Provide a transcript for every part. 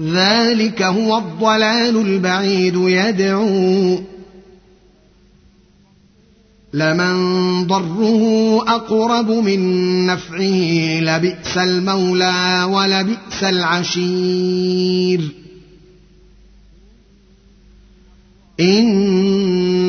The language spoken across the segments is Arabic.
ذلك هو الضلال البعيد يدعو لمن ضره أقرب من نفعه لبئس المولى ولبئس العشير.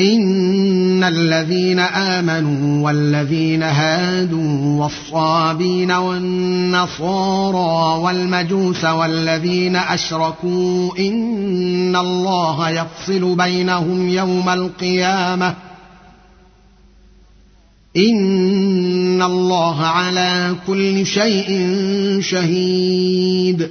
إن الذين آمنوا والذين هادوا والصابين والنصارى والمجوس والذين أشركوا إن الله يفصل بينهم يوم القيامة إن الله على كل شيء شهيد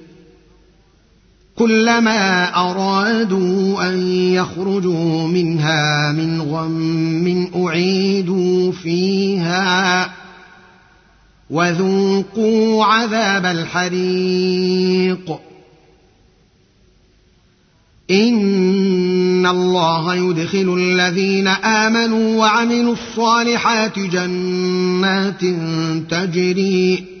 كلما أرادوا أن يخرجوا منها من غم أعيدوا فيها وذوقوا عذاب الحريق. إن الله يدخل الذين آمنوا وعملوا الصالحات جنات تجري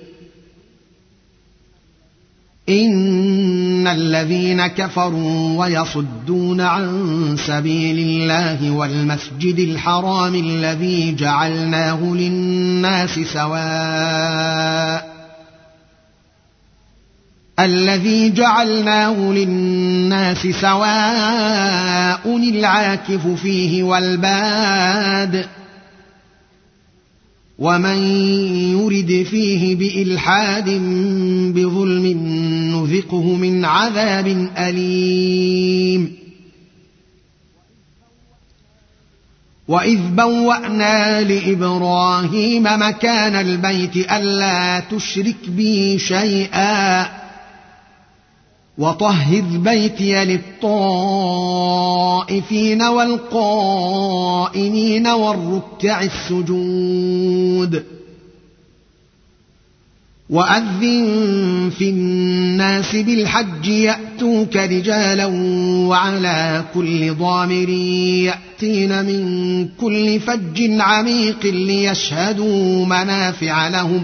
إن الذين كفروا ويصدون عن سبيل الله والمسجد الحرام الذي جعلناه للناس سواء الذي جعلناه للناس سواء العاكف فيه والباد ومن يرد فيه بإلحاد بظلم نذقه من عذاب أليم. وإذ بوأنا لإبراهيم مكان البيت ألا تشرك بي شيئا وطهر بيتي للطائفين والقائمين والركع السجود واذن في الناس بالحج ياتوك رجالا وعلى كل ضامر ياتين من كل فج عميق ليشهدوا منافع لهم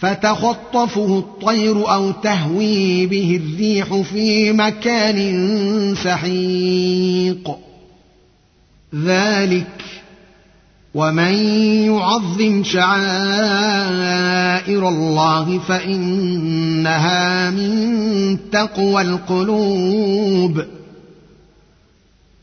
فتخطفه الطير أو تهوي به الريح في مكان سحيق. ذلك ومن يعظم شعائر الله فإنها من تقوى القلوب.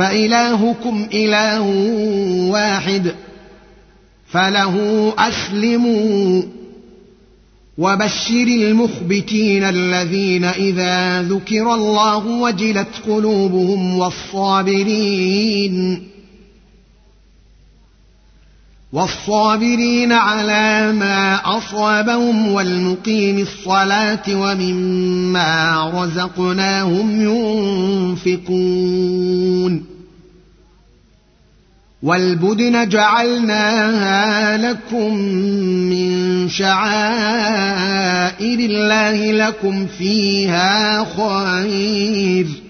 فإلهكم إله واحد فله أسلموا وبشر المخبتين الذين إذا ذكر الله وجلت قلوبهم والصابرين والصابرين على ما أصابهم والمقيم الصلاة ومما رزقناهم ينفقون والبدن جعلناها لكم من شعائر الله لكم فيها خير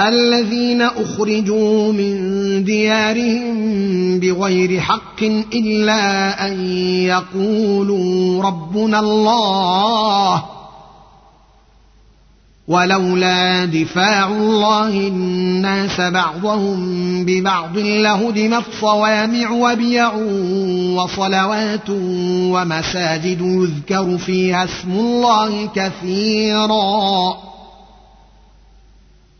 الذين أخرجوا من ديارهم بغير حق إلا أن يقولوا ربنا الله ولولا دفاع الله الناس بعضهم ببعض لهدمت صوامع وبيع وصلوات ومساجد يذكر فيها اسم الله كثيرا.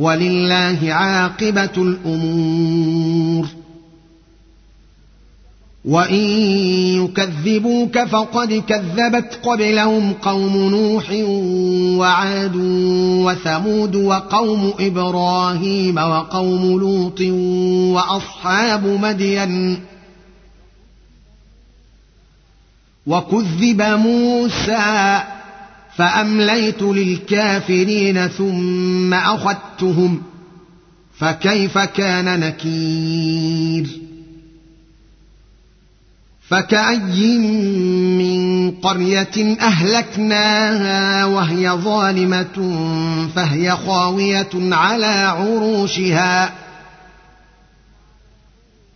ولله عاقبة الأمور. وإن يكذبوك فقد كذبت قبلهم قوم نوح وعاد وثمود وقوم إبراهيم وقوم لوط وأصحاب مدين. وكذب موسى فأمليت للكافرين ثم أخذتهم فكيف كان نكير فكأي من قرية أهلكناها وهي ظالمة فهي خاوية على عروشها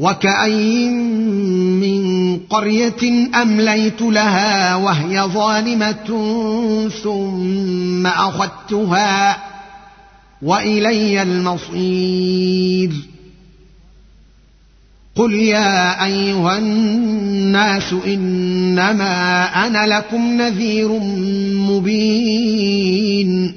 وكأين من قرية أمليت لها وهي ظالمة ثم أخذتها وإلي المصير. قل يا أيها الناس إنما أنا لكم نذير مبين.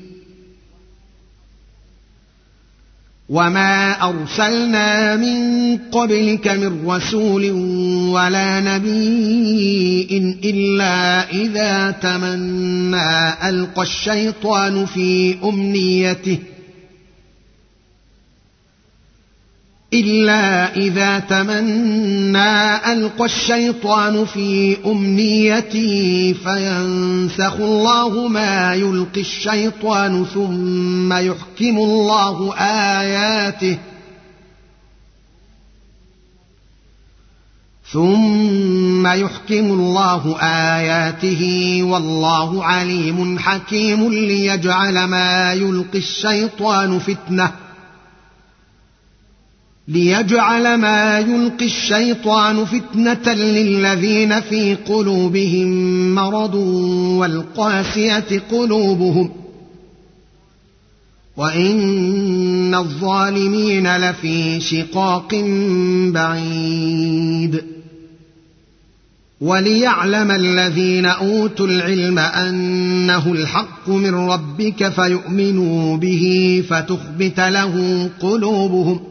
وما ارسلنا من قبلك من رسول ولا نبي الا اذا تمنى القى الشيطان في امنيته إلا إذا تمنى ألقى الشيطان في امنيته فينسخ الله ما يلقي الشيطان ثم يحكم الله آياته ثم يحكم الله آياته والله عليم حكيم ليجعل ما يلقي الشيطان فتنة ليجعل ما يلقي الشيطان فتنة للذين في قلوبهم مرض والقاسية قلوبهم وإن الظالمين لفي شقاق بعيد. وليعلم الذين أوتوا العلم أنه الحق من ربك فيؤمنوا به فتخبت له قلوبهم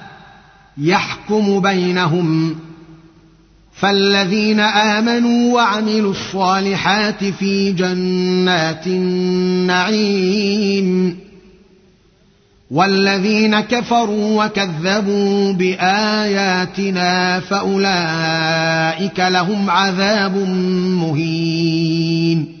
يحكم بينهم فالذين آمنوا وعملوا الصالحات في جنات النعيم والذين كفروا وكذبوا بآياتنا فأولئك لهم عذاب مهين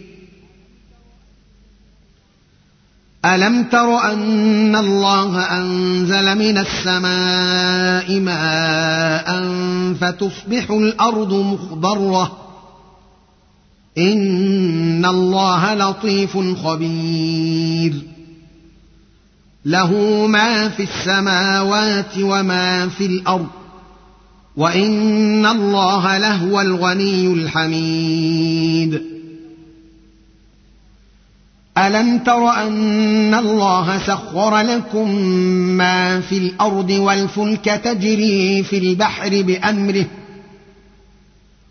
ألم تر أن الله أنزل من السماء ماء فتصبح الأرض مخضرة؟ إن الله لطيف خبير. له ما في السماوات وما في الأرض وإن الله لهو الغني الحميد. ألم تر أن الله سخر لكم ما في الأرض والفلك تجري في البحر بأمره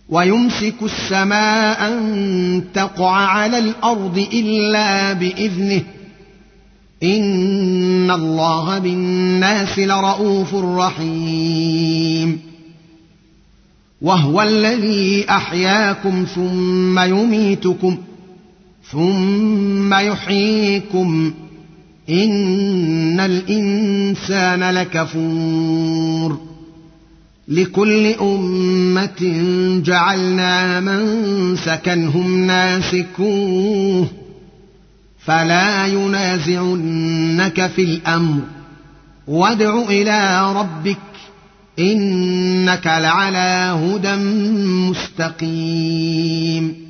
ويمسك السماء أن تقع على الأرض إلا بإذنه إن الله بالناس لرءوف رحيم وهو الذي أحياكم ثم يميتكم ثم يحييكم إن الإنسان لكفور لكل أمة جعلنا من سكنهم ناسكوه فلا ينازعنك في الأمر وادع إلى ربك إنك لعلى هدى مستقيم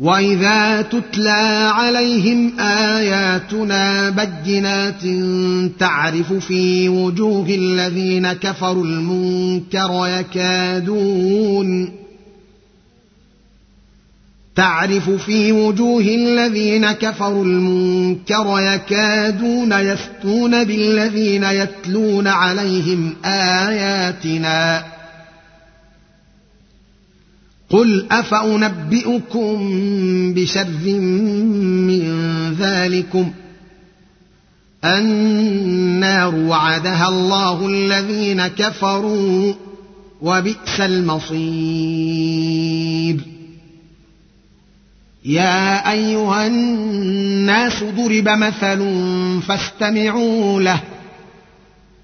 واذا تتلى عليهم اياتنا بينات تعرف في وجوه الذين كفروا المنكر يكادون تعرف في وجوه الذين كفروا المنكر يكادون يسطون بالذين يتلون عليهم اياتنا قل أفأنبئكم بشر من ذلكم؟ النار وعدها الله الذين كفروا وبئس المصير. يا أيها الناس ضرب مثل فاستمعوا له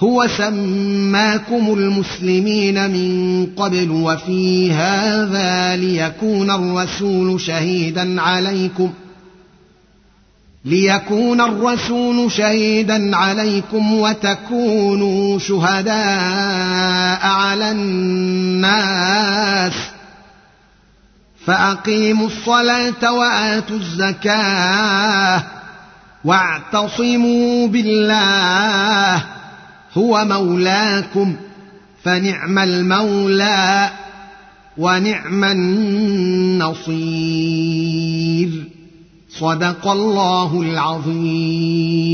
هو سماكم المسلمين من قبل وفي هذا ليكون الرسول شهيدا عليكم ليكون الرسول شهيدا عليكم وتكونوا شهداء على الناس فأقيموا الصلاة وآتوا الزكاة واعتصموا بالله هو مولاكم فنعم المولى ونعم النصير. صدق الله العظيم.